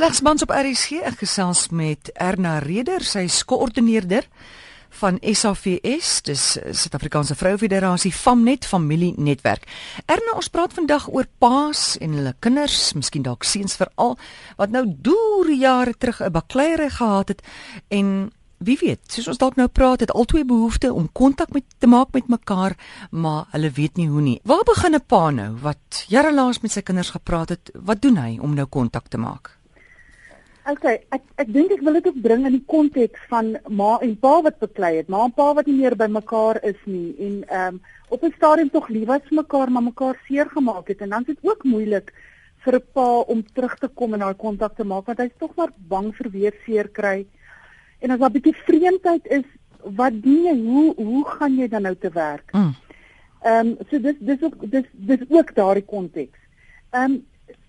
Slegs mans op RSG ek gesels met Erna Reder, sy is koördineerder van SAVS, dis Suid-Afrikaanse Vroufederasie Famnet Familie Netwerk. Erna, ons praat vandag oor paas en hulle kinders, miskien dalk seuns veral wat nou deur jare terug 'n bakleierery gehad het en wie weet, soos ons dalk nou praat, het albei behoefte om kontak met te maak met mekaar, maar hulle weet nie hoe nie. Waar begin 'n pa nou wat jare laas met sy kinders gepraat het? Wat doen hy om nou kontak te maak? OK, ek ek dink ek wil dit ook bring in die konteks van ma en pa wat beklei het. Ma en pa wat nie meer by mekaar is nie en ehm um, op 'n stadium tog lief was vir mekaar, maar mekaar seer gemaak het en dan is dit ook moeilik vir 'n pa om terug te kom en daai kontak te maak want hy's tog maar bang vir weer seer kry. En as daar 'n bietjie vreemdheid is, wat doen jy? Hoe hoe gaan jy dan nou te werk? Mm. Ehm mm. um, so dis dis ook dis dis ook daardie konteks. Ehm um,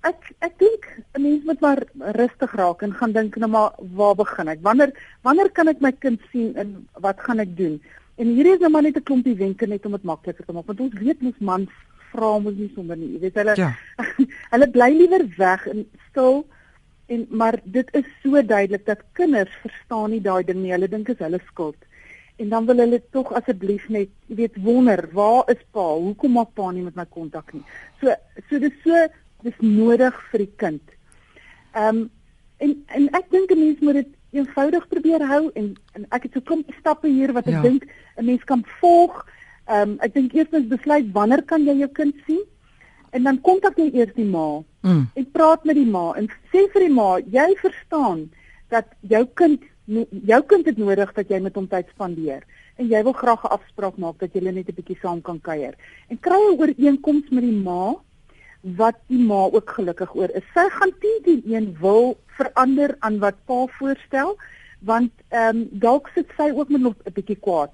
ek ek dink 'n mens moet maar rustig raak en gaan dink nou maar waar begin ek? Wanneer wanneer kan ek my kind sien en wat gaan ek doen? En hierdie is nou maar net 'n klompie wenke net om dit makliker te maak want ons weet mos mans vra mos nie sommer nie. Jy weet hulle ja. hulle bly liewer weg en stil en maar dit is so duidelik dat kinders verstaan nie daai ding nie. Hulle dink is hulle skuld. En dan wil hulle tog asseblief net, weet, wonder, waar is pa? Hoekom maak pa nie met my kontak nie? So so dis so dis nodig vir die kind. Ehm um, en en ek dink 'n mens moet dit eenvoudig probeer hou en, en ek het so kom stappe hier wat ek ja. dink 'n mens kan volg. Ehm um, ek dink eerstens besluit wanneer kan jy jou kind sien? En dan kontak jy eers die ma. Mm. En praat met die ma en sê vir die ma, jy verstaan dat jou kind jou kind het nodig dat jy met hom tyd spandeer en jy wil graag 'n afspraak maak dat julle net 'n bietjie saam kan kuier. En kry 'n ooreenkoms met die ma wat die ma ook gelukkig oor is. Sy gaan teen een wil verander aan wat pa voorstel want ehm um, dalk sit sy ook met nog 'n bietjie kwaad.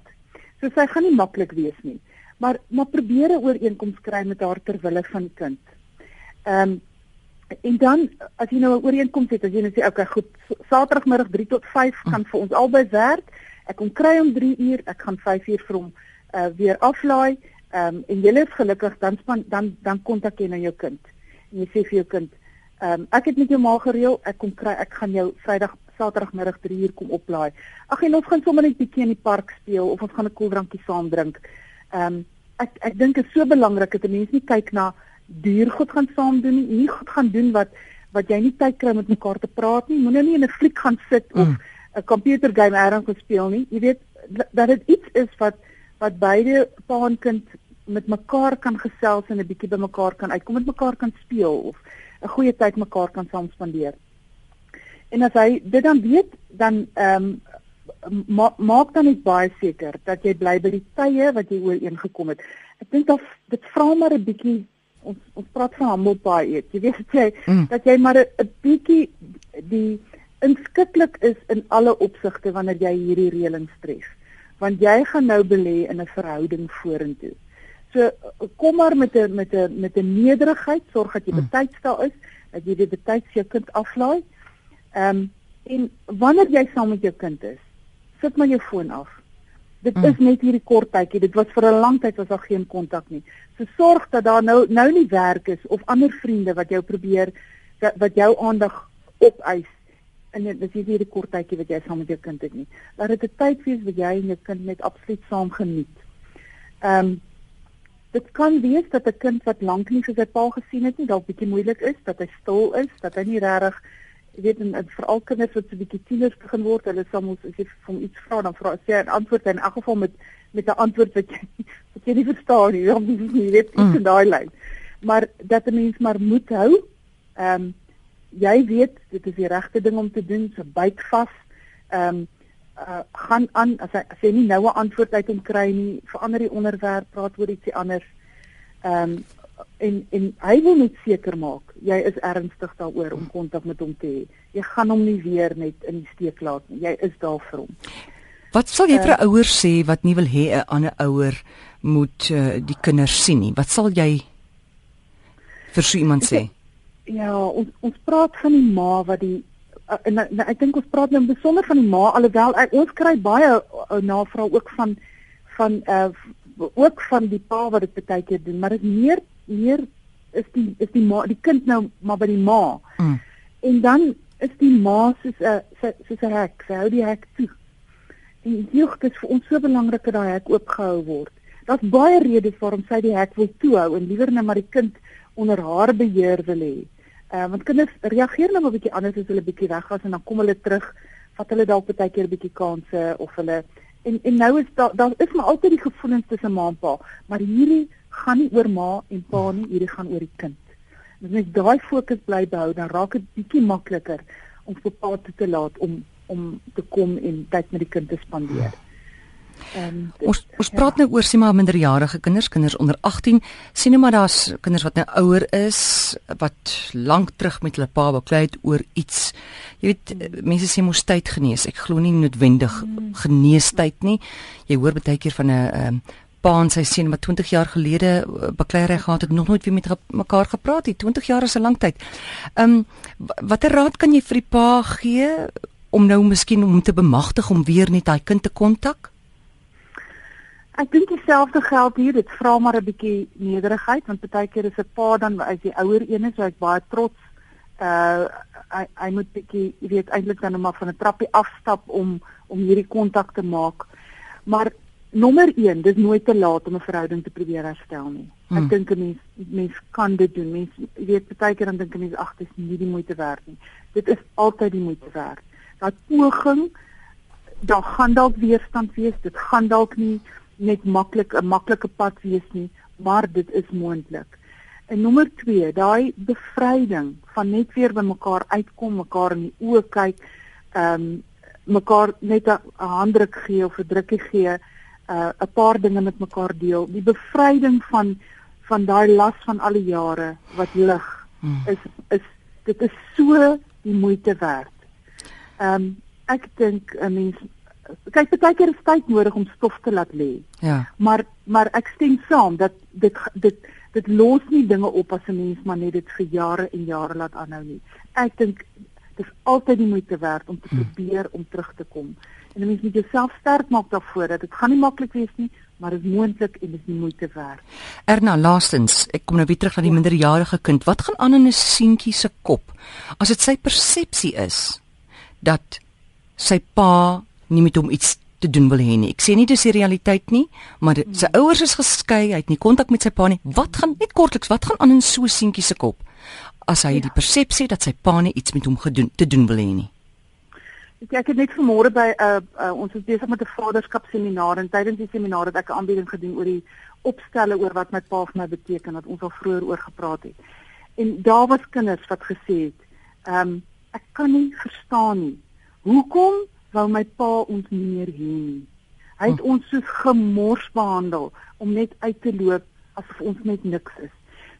So sy gaan nie maklik wees nie. Maar maar probeer 'n ooreenkoms kry met haar ter wille van die kind. Ehm um, en dan as jy nou 'n ooreenkoms het, as jy net nou sê okay, goed, Saterdagmiddag 3 tot 5 kan vir ons albei werk. Ek kom kry om 3 uur, ek gaan 5 uur vir hom uh, weer aflaai. Ehm um, en jy is gelukkig dan span, dan dan kontak jy nou jou kind. En jy sê vir jou kind, ehm um, ek het met jou ma gereël, ek kom kry ek gaan jou Vrydag Saterdagmiddag 3 uur kom oplaai. Ag en ons gaan sommer net bietjie in die park speel of ons gaan 'n koeldrankie saam drink. Ehm um, ek ek dink dit is so belangrik dat 'n mens nie kyk na duur goed gaan saam doen nie, nie goed gaan doen wat wat jy nie tyd kry om met mekaar te praat nie. Moenie nie in 'n fliek gaan sit of mm. 'n computer game ergens speel nie. Jy weet dat dit iets is wat wat beide pa en kind met mekaar kan gesels en 'n bietjie by mekaar kan uitkom met mekaar kan speel of 'n goeie tyd mekaar kan saam spandeer. En as hy dit dan weet, dan ehm um, ma maak dan net baie seker dat jy bly by die tye wat jy ooreengekom het. Ek dink dat dit vra maar 'n bietjie ons ons praat van humble pie eet. Jy weet jy mm. dat jy maar 'n bietjie die inskikkelik is in alle opsigte wanneer jy hierdie reëlings tref want jy gaan nou belê in 'n verhouding vorentoe. So kom maar met 'n met 'n met 'n nederigheid, sorg dat jy mm. betyds daar is, dat jy dit betyds jou kind aflaai. Ehm um, en wanneer jy saam met jou kind is, sit maar jou foon af. Dit mm. is net hierdie kort tydjie. Dit was vir 'n lang tyd was daar geen kontak nie. So sorg dat daar nou nou nie werk is of ander vriende wat jou probeer wat jou aandag opeis en dit is hierdie kort tydjie wat jy saam met jou kind het nie. Laat dit 'n tyd wees wat jy en jou kind net absoluut saam geniet. Ehm um, dit kan wees dat 'n kind wat lank nie vir sy pa gesien het nie, dalk bietjie moeilik is, dat hy stil is, dat hy nie regtig jy weet en, en veral kinders wat so bietjie tieners begin word, hulle sal mos as jy van iets vra dan vra sê 'n antwoord in elk geval met met 'n antwoord wat jy wat jy nie verstaan nie, dan jy weet iets mm. in daai lyn. Maar dat 'n mens maar moet hou. Ehm um, jy weet dit is die regte ding om te doen, so byt vas. Ehm um, uh, gaan aan as hy as jy nie nou 'n antwoord uit hom kry nie, verander die onderwerp, praat oor ietsie anders. Ehm um, en en hy wil net seker maak jy is ernstig daaroor om kontak met hom te hê. Jy gaan hom nie weer net in die steek laat nie. Jy is daar vir hom. Wat sal jy vir uh, ouer sê wat nie wil hê 'n ander ouer moet uh, die kinders sien nie? Wat sal jy vir so iemand sê? Ja, ons ons praat van die ma wat die uh, en, en ek dink ons praat nou besonder van die ma alhoewel ek, ons kry baie uh, navrae ook van van uh ook van die pa wat dit baie keer doen, maar dit meer meer is die is die ma die kind nou maar by die ma. Mm. En dan is die ma soos 'n soos 'n hek, sy hou die hek toe. En jeug dit vir ons so belangrik dat daai hek oopgehou word. Daar's baie redes waarom sy die hek wil toehou en liewer net maar die kind onder haar beheer wil hê. Uh, want kinders reageer nou 'n bietjie anders as hulle bietjie weg was en dan kom hulle terug, vat hulle dalk baie keer 'n bietjie kansse of hulle en en nou is daar daar is maar altyd die gevoelens tussen ma en pa, maar hierdie gaan nie oor ma en pa nie, hierdie gaan oor die kind. As mens daai fokus bly behou, dan raak dit bietjie makliker om vir pa te, te laat om om te kom en tyd met die kind te spandeer. Um, dit, ons ons praat ja. nou oor sien maar minderjarige kinders, kinders onder 18. Sien nou maar daar's kinders wat nou ouer is wat lank terug met hulle pa beklei het oor iets. Jy weet hmm. mense sê mos tyd genees. Ek glo nie noodwendig hmm. geneestyd nie. Jy hoor baie keer van 'n um, pa en sy seun wat 20 jaar gelede eh, bakleierery gehad het, nog nooit weer met mekaar gepraat het. 20 jaar is 'n lang tyd. Ehm um, watter raad kan jy vir die pa gee om nou miskien om te bemagtig om weer net daai kind te kontak? Ek dink dieselfde geld hier. Dit vra maar 'n bietjie nederigheid want baie keer is 'n pa dan as die ouer een is, so ek baie trots uh hy hy moet bietjie jy weet eintlik dan net maar van 'n trappie afstap om om hierdie kontak te maak. Maar nommer 1, dis nooit te laat om 'n verhouding te probeer herstel nie. Hmm. Ek dink 'n mens mens kan dit doen. Mens weet baie keer dan dink 'n mens ag, dis nie die moeite werd nie. Dit is altyd die moeite werd. Dat poging daar gaan dalk weerstand wees. Dit gaan dalk nie net maklik 'n maklike pad wees nie, maar dit is moontlik. En nommer 2, daai bevryding van net weer by mekaar uitkom, mekaar in die oë kyk, ehm um, mekaar net 'n handdruk gee of 'n drukkie gee uh 'n paar dinge met mekaar deel. Die bevryding van van daai las van al die jare wat lig hmm. is is dit is so die moeite werd. Ehm um, ek dink 'n mens kyk baie keer is tyd nodig om stof te laat lê. Ja. Maar maar ek stem saam dat dit dit dit los nie dinge op as 'n mens maar net dit vir jare en jare laat aanhou nie. Ek dink dit is altyd die moeite werd om te hmm. probeer om terug te kom en 'n mens moet jouself sterk maak daarvoor dat dit gaan nie maklik wees nie, maar dit is moontlik en dit is nie moeite werd. Erna, laastens, ek kom nou weer terug na die ja. minderjarige kind. Wat gaan aan in 'n seentjie se kop as dit sy persepsie is dat sy pa nie met hom iets te doen wil hê nie. Ek sê nie dis die realiteit nie, maar dit, sy hmm. ouers is geskei, hy het nie kontak met sy pa nie. Wat gaan net kortliks, wat gaan aan in so seentjie se kop as hy ja. die persepsie dat sy pa nie iets met hom gedoen te doen wil hê nie? Ek ek het net vanmôre by uh, uh, ons is besig met 'n vaderskap seminar en tydens die seminar het ek 'n aanbieding gedoen oor die opstelle oor wat my pa vir my beteken wat ons al vroeër oor gepraat het. En daar was kinders wat gesê het, ehm um, ek kan nie verstaan nie. Hoekom wou my pa ons nie meer hê nie? Hy het hm. ons so gemors behandel om net uit te loop asof ons net niks is.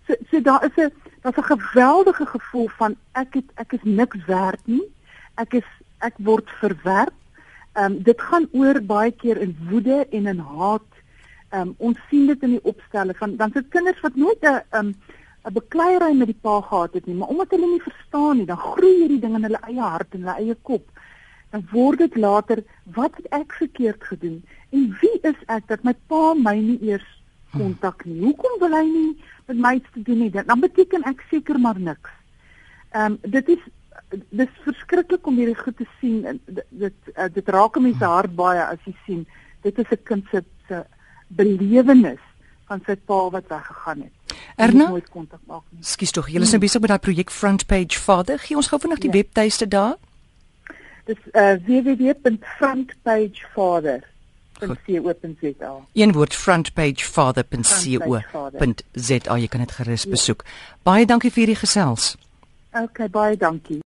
So so daar is 'n daar's 'n geweldige gevoel van ek het ek is niks werd nie. Ek is ek word verwerp. Ehm um, dit gaan oor baie keer in woede en in haat. Ehm um, ons sien dit in die opstelle van dan se kinders wat nooit 'n ehm 'n bekleierery met die pa gehad het nie, maar omdat hulle nie verstaan nie, dan groei hierdie ding in hulle eie hart en hulle eie kop. Dan word dit later wat het ek verkeerd gedoen en wie is ek dat my pa my nie eers kontak nie. Hoekom wil hy nie met my iets te doen nie? Dan beteken ek seker maar niks. Ehm um, dit is dis verskriklik om hierdie goed te sien dit dit, uh, dit raak mense hart baie as jy sien dit is 'n kind se se belewenis van sy pa wat weggegaan het. Erna, skus tog, julle is nou besig met daai projek Front Page Father. Gee ons gou vinnig die ja. webtuiste daar. Dis uh, www.frontpagefather.co.za. Een woord frontpagefather.co.za. Jy kan dit gerus ja. besoek. Baie dankie vir hierdie gesels. Okay, baie dankie.